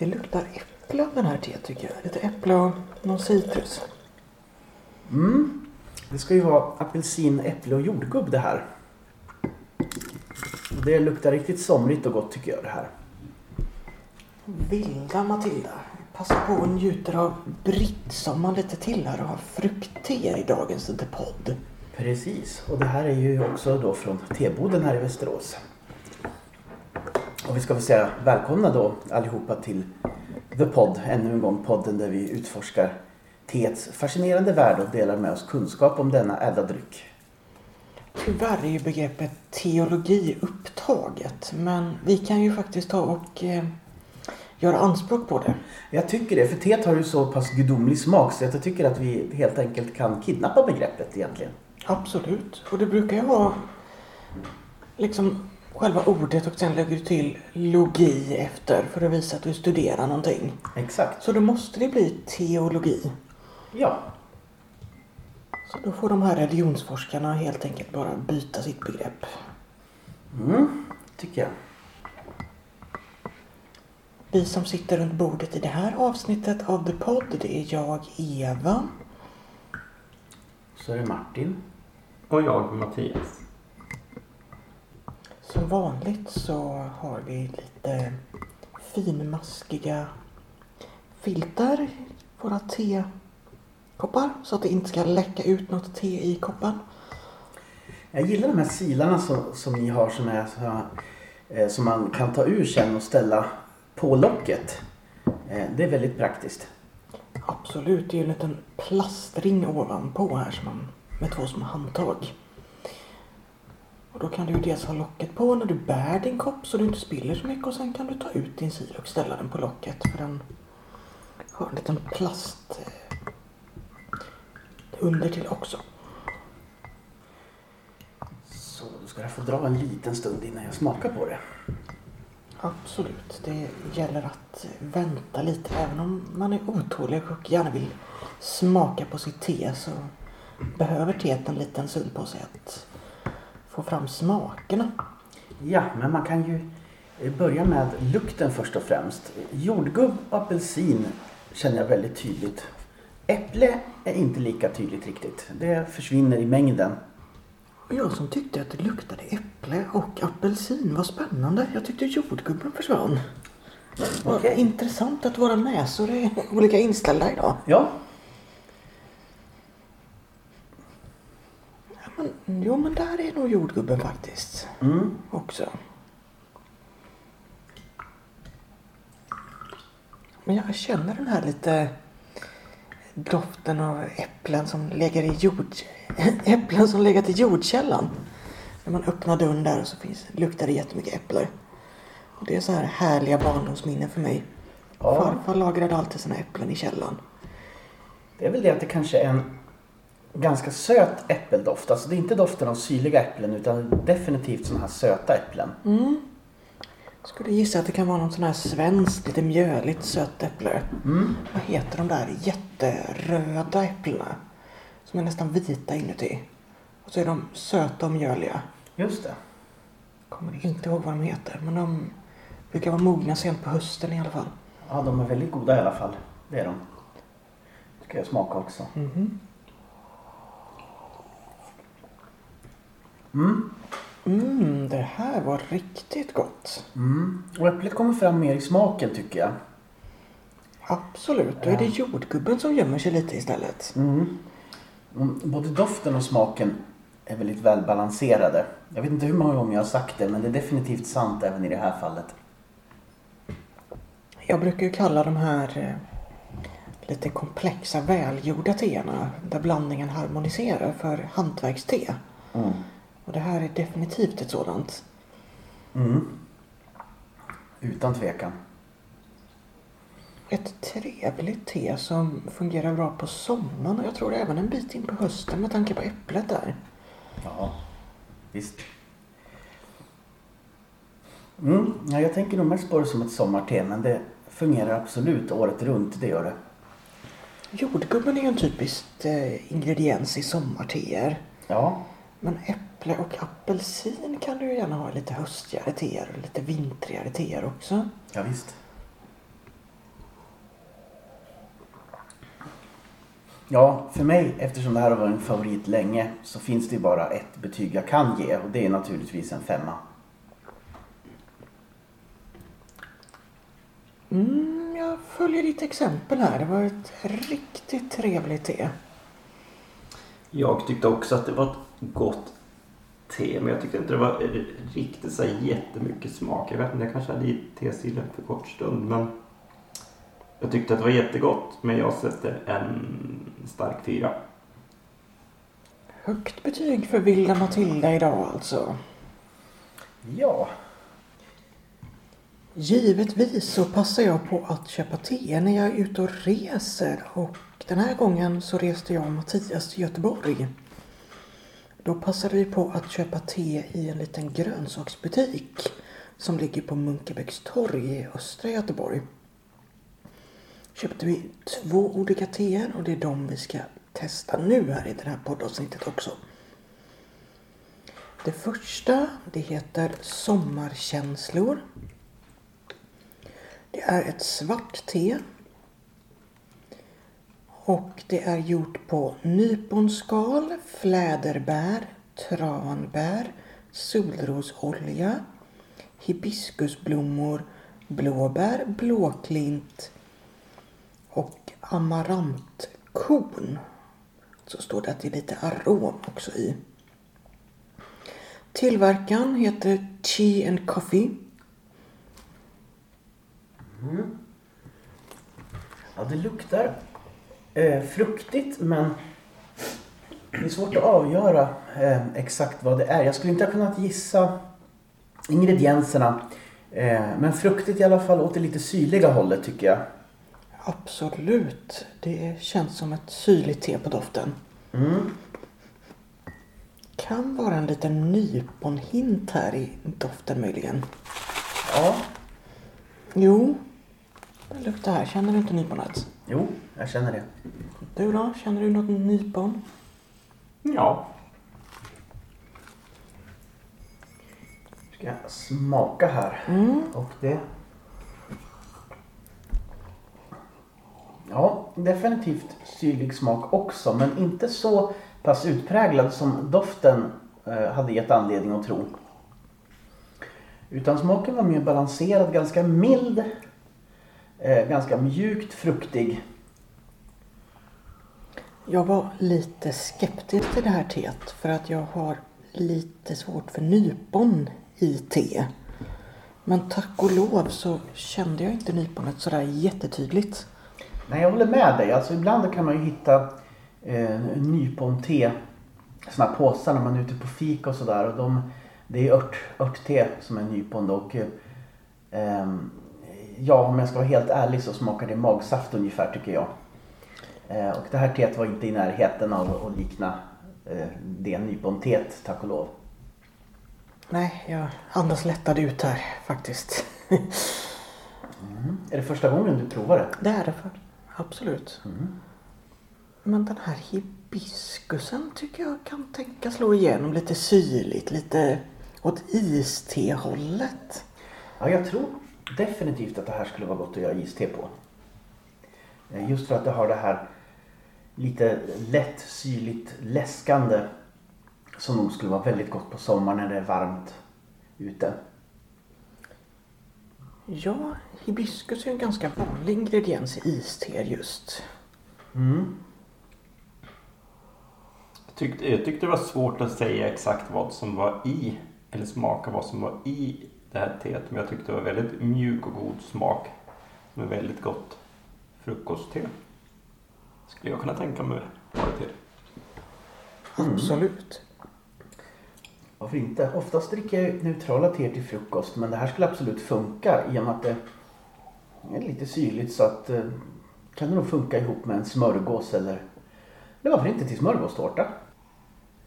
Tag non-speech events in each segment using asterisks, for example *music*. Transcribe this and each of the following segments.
Det luktar äpple av den här teet tycker jag. Lite äpple och någon citrus. Mm. Det ska ju vara apelsin, äpple och jordgubb det här. Det luktar riktigt somrigt och gott tycker jag det här. Vilda Matilda. Passa på och njuter av brittsommaren lite till här och har fruktte i dagens podd. Precis, och det här är ju också då från teboden här i Västerås. Och vi ska väl säga välkomna då allihopa till The Pod, ännu en gång podden där vi utforskar teets fascinerande värld och delar med oss kunskap om denna ädla dryck. Tyvärr är ju begreppet teologi upptaget men vi kan ju faktiskt ta och eh, göra anspråk på det. Jag tycker det, för teet har ju så pass gudomlig smak så jag tycker att vi helt enkelt kan kidnappa begreppet egentligen. Absolut. Och det brukar ju vara liksom själva ordet och sen lägger du till logi efter för att visa att du studerar någonting. Exakt. Så då måste det bli teologi. Ja, Så då får de här religionsforskarna helt enkelt bara byta sitt begrepp. mm, tycker jag. Vi som sitter runt bordet i det här avsnittet av The Pod, det är jag, Eva. Så är det Martin. Och jag, Mattias. Som vanligt så har vi lite finmaskiga filter i våra tekoppar så att det inte ska läcka ut något te i koppen. Jag gillar de här silarna som, som ni har som, är, eh, som man kan ta ur sen och ställa på locket. Eh, det är väldigt praktiskt. Absolut, det är ju en liten plastring ovanpå här som man, med två små handtag. Och då kan du ju dels ha locket på när du bär din kopp så du inte spiller så mycket och sen kan du ta ut din sil och ställa den på locket för den har en liten plast eh, under till också. Så då ska jag få dra en liten stund innan jag smakar på det. Absolut, det gäller att vänta lite även om man är otålig och gärna vill smaka på sitt te så behöver teet en liten stund på sig att få fram smakerna. Ja, men man kan ju eh, börja med lukten först och främst. Jordgubb och apelsin känner jag väldigt tydligt. Äpple är inte lika tydligt riktigt. Det försvinner i mängden. Och jag som tyckte att det luktade äpple och apelsin, vad spännande. Jag tyckte jordgubben försvann. Vad Okej. intressant att våra näsor är olika inställda idag. Ja, Jo men där är nog jordgubben faktiskt mm. också. Men jag känner den här lite doften av äpplen som legat i jord... *laughs* äpplen som legat i jordkällan. När man öppnar dörren där så finns, luktar det jättemycket äpplen. Och det är så här härliga barndomsminnen för mig. Ja. Farfar lagrade alltid sina äpplen i källaren. Det är väl det att det kanske är en ganska söt äppeldoft. Alltså det är inte doften av syrliga äpplen utan definitivt sådana här söta äpplen. Mm. Skulle gissa att det kan vara någon sån här svenskt, lite mjöligt sött äpple. Mm. Vad heter de där jätteröda äpplena? Som är nästan vita inuti. Och så är de söta och mjöliga. Just det. Kommer inte ihåg vad de heter. Men de brukar vara mogna sent på hösten i alla fall. Ja, de är väldigt goda i alla fall. Det är de. Ska jag smaka också. Mhm. Mm. Mm, det här var riktigt gott. Mm. Och äpplet kommer fram mer i smaken tycker jag. Absolut, då är det jordgubben som gömmer sig lite istället. Mm. Mm, Både doften och smaken är väldigt välbalanserade. Jag vet inte hur många gånger jag har sagt det men det är definitivt sant även i det här fallet. Jag brukar ju kalla de här eh, lite komplexa välgjorda teerna där blandningen harmoniserar för hantverkste. Mm. Och det här är definitivt ett sådant. Mm. Utan tvekan. Ett trevligt te som fungerar bra på sommaren och jag tror även en bit in på hösten med tanke på äpplet där. Ja, visst. Mm. Ja, jag tänker nog mest på det som ett sommarte men det fungerar absolut året runt, det gör det. Jordgubben är ju en typisk eh, ingrediens i sommarteer. Ja, men äpple och apelsin kan du ju gärna ha lite höstigare teer och lite vintrigare teer också. Ja, visst. Ja, för mig, eftersom det här har varit en favorit länge, så finns det ju bara ett betyg jag kan ge och det är naturligtvis en femma. Mm, jag följer ditt exempel här. Det var ett riktigt trevligt te. Jag tyckte också att det var ett gott te. Men jag tyckte inte det var riktigt så jättemycket smak. Jag vet inte, jag kanske hade i testilen för kort stund. Men jag tyckte att det var jättegott. Men jag sätter en stark fyra. Högt betyg för Vilda Matilda idag alltså. Ja, Givetvis så passar jag på att köpa te när jag är ute och reser och den här gången så reste jag och Mattias till Göteborg. Då passade vi på att köpa te i en liten grönsaksbutik som ligger på Munkebäcks torg i östra Göteborg. Köpte vi två olika teer och det är de vi ska testa nu här i det här poddavsnittet också. Det första det heter Sommarkänslor det är ett svart te. Och det är gjort på nyponskal, fläderbär, tranbär, solrosolja, hibiskusblommor, blåbär, blåklint och amarantkorn. Så står det att det är lite arom också i. Tillverkaren heter Tea and Coffee mm. Ja, det luktar eh, fruktigt men det är svårt att avgöra eh, exakt vad det är. Jag skulle inte ha kunnat gissa ingredienserna. Eh, men fruktigt i alla fall åt det lite syrliga hållet tycker jag. Absolut. Det känns som ett syrligt te på doften. Mm. Kan vara en liten nyponhint här i doften möjligen. Ja, Jo, det luktar här. Känner du inte nyponet? Jo, jag känner det. Du då? Känner du något nypon? Ja, Ska jag smaka här. Mm. Och det... Ja, definitivt syrlig smak också. Men inte så pass utpräglad som doften eh, hade gett anledning att tro. Utan smaken var mer balanserad, ganska mild. Eh, ganska mjukt fruktig. Jag var lite skeptisk till det här teet för att jag har lite svårt för nypon i te. Men tack och lov så kände jag inte nyponet sådär jättetydligt. Nej, jag håller med dig. Alltså ibland kan man ju hitta eh, nypon-te, här påsar när man är ute på fika och sådär. Och de, det är ört, örtte som är nypon då. Och, eh, ehm, ja, om jag ska vara helt ärlig så smakar det magsaft ungefär tycker jag. Eh, och det här teet var inte i närheten av att likna eh, det nypon-teet, tack och lov. Nej, jag andas lättad ut här faktiskt. Är det första gången du provar det? Det är det för. Absolut. Men den här hibiskusen tycker jag kan tänka slå igenom lite syrligt, lite åt iste-hållet. Ja, jag tror definitivt att det här skulle vara gott att göra iste på. Eh, Just för att det har det här lite lätt syrligt läskande som nog skulle vara väldigt gott på sommaren när det är varmt ute. Ja, hibiskus är en ganska vanlig ingrediens i iste just. Mm. jag tyckte, jag tyckte det var svårt att säga exakt vad som var i, eller smaka vad som var i det här teet. Men jag tyckte det var väldigt mjuk och god smak. Med väldigt gott frukostte. Skulle jag kunna tänka mig ha det till. Absolut. Varför inte? Oftast dricker jag neutrala teer till frukost men det här skulle absolut funka i och med att det är lite syrligt så att eh, kan det nog funka ihop med en smörgås eller eller varför inte till smörgåstårta?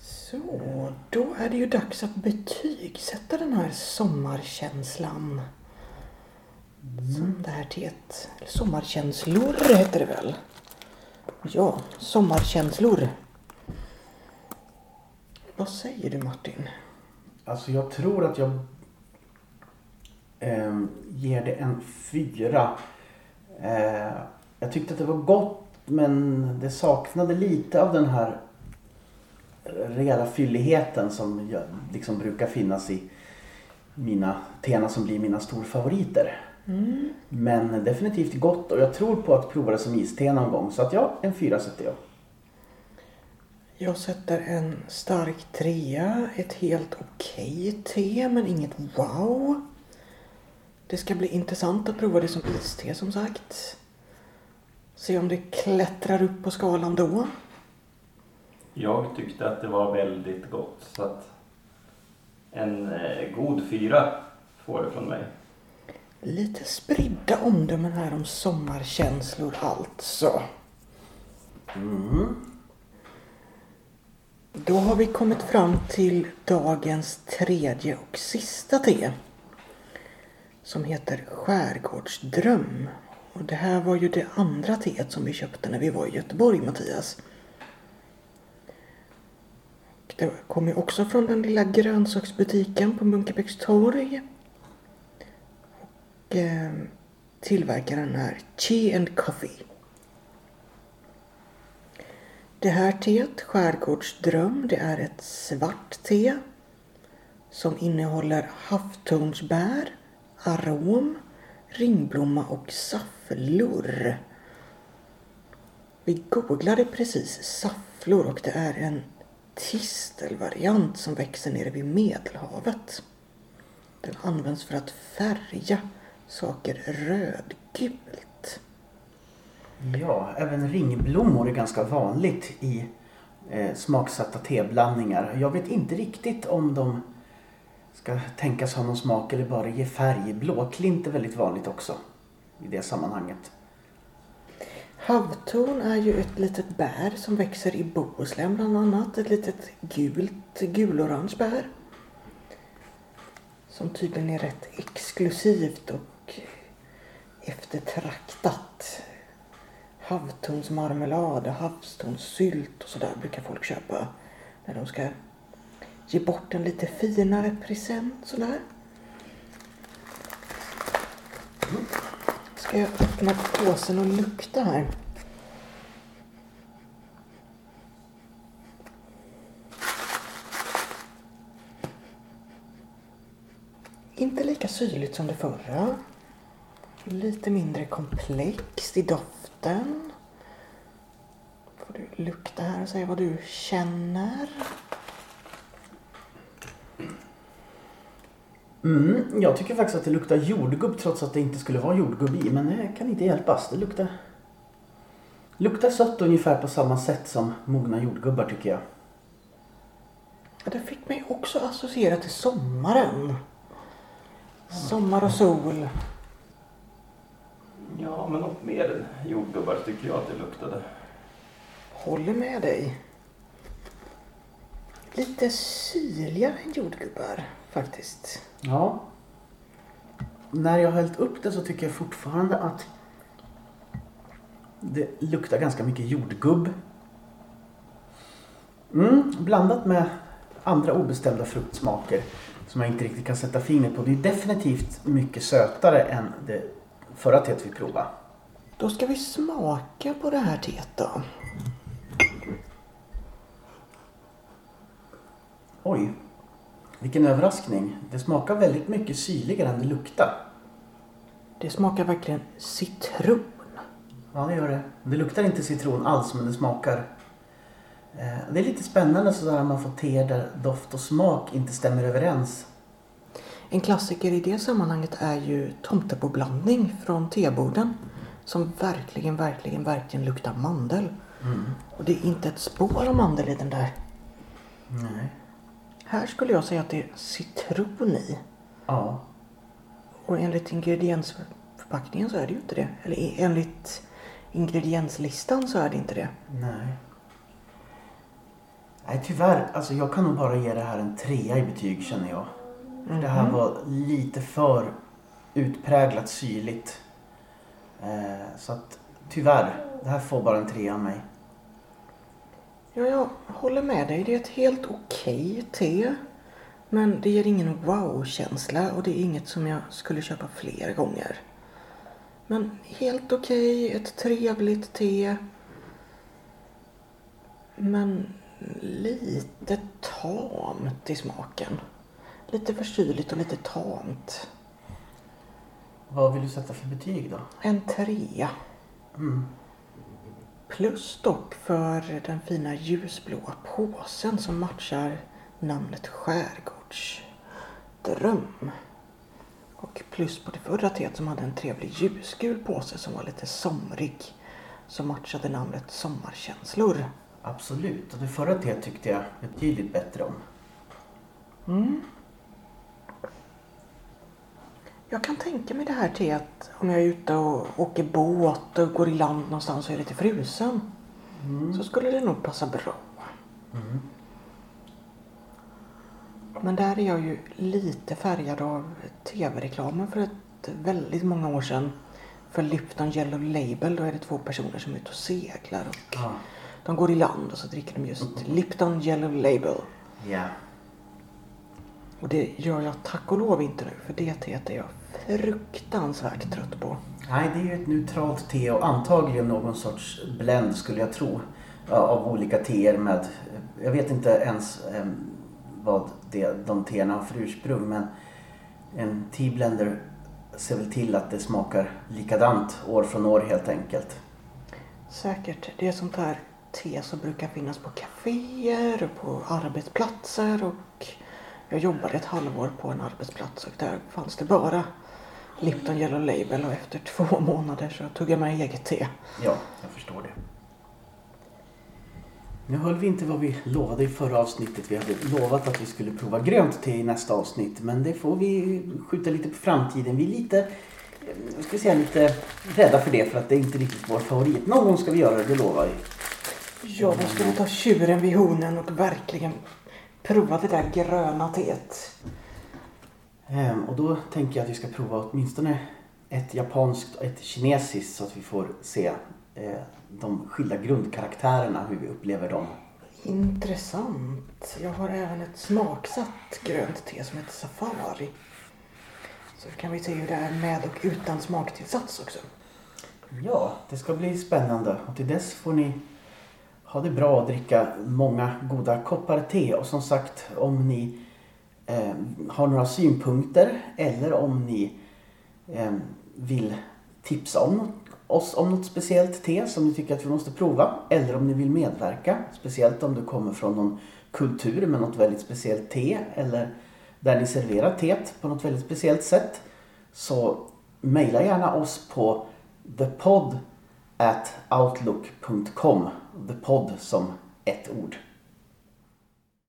Så, då är det ju dags att betygsätta den här sommarkänslan. Som det här teet. Sommarkänslor heter det väl? Ja, sommarkänslor. Vad säger du Martin? Alltså jag tror att jag eh, ger det en fyra. Eh, jag tyckte att det var gott men det saknade lite av den här rejäla fylligheten som jag, liksom brukar finnas i mina teerna som blir mina storfavoriter. Mm. Men definitivt gott och jag tror på att prova det som iste någon gång. Så att ja, en fyra sätter jag. Jag sätter en stark trea, ett helt okej te men inget wow. Det ska bli intressant att prova det som iste som sagt. Se om det klättrar upp på skalan då. Jag tyckte att det var väldigt gott. Så att en eh, god fyra får det från mig. Lite spridda omdömen här om sommarkänslor alltså. Mm. Då har vi kommit fram till dagens tredje och sista te. Som heter Skärgårdsdröm. Och det här var ju det andra teet som vi köpte när vi var i Göteborg Mattias. Det kom ju också från den lilla grönsaksbutiken på Munkebäcks torg. Och eh, tillverkaren är Tea and Coffee. Det här teet, Skärgårdsdröm, det är ett svart te som innehåller havtornsbär, arom, ringblomma och safflor. Vi googlade precis safflor och det är en tistelvariant som växer nere vid Medelhavet. Den används för att färga saker rödgult. Ja, även ringblommor är ganska vanligt i eh, smaksatta teblandningar. Jag vet inte riktigt om de ska tänkas ha någon smak eller bara ge färg. Blåklint är väldigt vanligt också i det sammanhanget. Havtorn är ju ett litet bär som växer i Bohuslän bland annat. Ett litet gult, gulorange bär. Som tydligen är rätt exklusivt och eftertraktat. Havtornsmarmelad och havstornssylt och sådär brukar folk köpa när de ska ge bort en lite finare present sådär. Ska jag öppna påsen och lukta här? Inte lika syrligt som det förra. Lite mindre komplext i doften. Får du lukta här och säga vad du känner. Mm, jag tycker faktiskt att det luktar jordgubb trots att det inte skulle vara jordgubb i. Men det kan inte hjälpas. Det luktar, luktar sött ungefär på samma sätt som mogna jordgubbar tycker jag. Ja, Det fick mig också associera till sommaren. Sommar och sol. Ja, men något mer än jordgubbar tycker jag att det luktade. Håller med dig. Lite syrligare än jordgubbar faktiskt. Ja. När jag har hällt upp det så tycker jag fortfarande att det luktar ganska mycket jordgubb. Mm, blandat med andra obestämda fruktsmaker som jag inte riktigt kan sätta fingret på. Det är definitivt mycket sötare än det förra teet vi provade. Då ska vi smaka på det här teet då. Oj, vilken överraskning. Det smakar väldigt mycket syrligare än det luktar. Det smakar verkligen citron. Ja, det gör det. Det luktar inte citron alls, men det smakar... Eh, det är lite spännande sådär när man får teer där doft och smak inte stämmer överens. En klassiker i det sammanhanget är ju tomteboblandning från teboden. Som verkligen, verkligen, verkligen luktar mandel. Mm. Och det är inte ett spår av mandel i den där. Nej. Här skulle jag säga att det är citron i. Ja. Och enligt ingrediensförpackningen så är det ju inte det. Eller i- enligt ingredienslistan så är det inte det. Nej. Nej, tyvärr. Alltså jag kan nog bara ge det här en trea i betyg känner jag. Det här Mhm. var lite för utpräglat syrligt. Eh, så att tyvärr, det här får bara en trea av mig. Ja, jag håller med dig. Det är ett helt okej te. Men det ger ingen wow-känsla och det är inget som jag skulle köpa fler gånger. Men helt okej, ett trevligt te. Men lite tamt i smaken. Lite för syrligt och lite tamt. Vad vill du sätta för betyg då? En trea. Mm. Plus dock för den fina ljusblåa påsen som matchar namnet Skärgårdsdröm. Och plus på det förra teet som hade en trevlig ljusgul påse som var lite somrig. Som matchade namnet Sommarkänslor. Absolut. Och det förra teet tyckte jag betydligt bättre om. Mm. Jag kan tänka mig det här teet om jag är ute och åker båt och går i land någonstans och är lite frusen. Så skulle det nog passa bra. Mm. Men där är jag ju lite färgad av tv-reklamen för ett väldigt många år sedan. För Lipton Yellow Label. Då är det två personer som är ute och seglar. Och Ja. de går i land och så dricker de just Lipton Yellow Label. Ja. Och det gör jag tack och lov inte nu. För det teet är jag fruktansvärt trött på. Nej, det är ju ett neutralt te och antagligen någon sorts blend skulle jag tro. Av olika teer med, jag vet inte ens eh, vad det, de teerna har för ursprung men en tea-blender ser väl till att det smakar likadant år från år helt enkelt. Säkert. Det är sånt här te som brukar finnas på kaféer och på arbetsplatser. Och jag jobbade ett halvår på en arbetsplats och där fanns det bara Lipton Yellow Label och efter två *laughs* månader så tog jag med eget te. Ja, jag förstår det. Nu höll vi inte vad vi lovade i förra avsnittet. Vi hade lovat att vi skulle prova grönt te i nästa avsnitt. Men det får vi skjuta lite på framtiden. Vi är lite, jag ska säga, lite rädda för det för att det är inte riktigt vår favorit. Någon gång ska vi göra det, det lovar vi. Ja, då ska vi ta tjuren vid hornen och verkligen prova det där gröna teet. Ehm, och då tänker jag att vi ska prova åtminstone ett japanskt och ett kinesiskt så att vi får se eh, de skilda grundkaraktärerna, hur vi upplever dem. Intressant. Jag har även ett smaksatt grönt te som heter Safari. Så kan vi se hur det är med och utan smaktillsats också. Ja, det ska bli spännande och till dess får ni ha det bra och dricka många goda koppar te. Och som sagt, om ni eh, har några synpunkter eller om ni eh, vill tipsa om oss om något speciellt te som ni tycker att vi måste prova eller om ni vill medverka, speciellt om du kommer från någon kultur med något väldigt speciellt te eller där ni serverar teet på något väldigt speciellt sätt så mejla gärna oss på thepod at outlook.com. The podd som ett ord.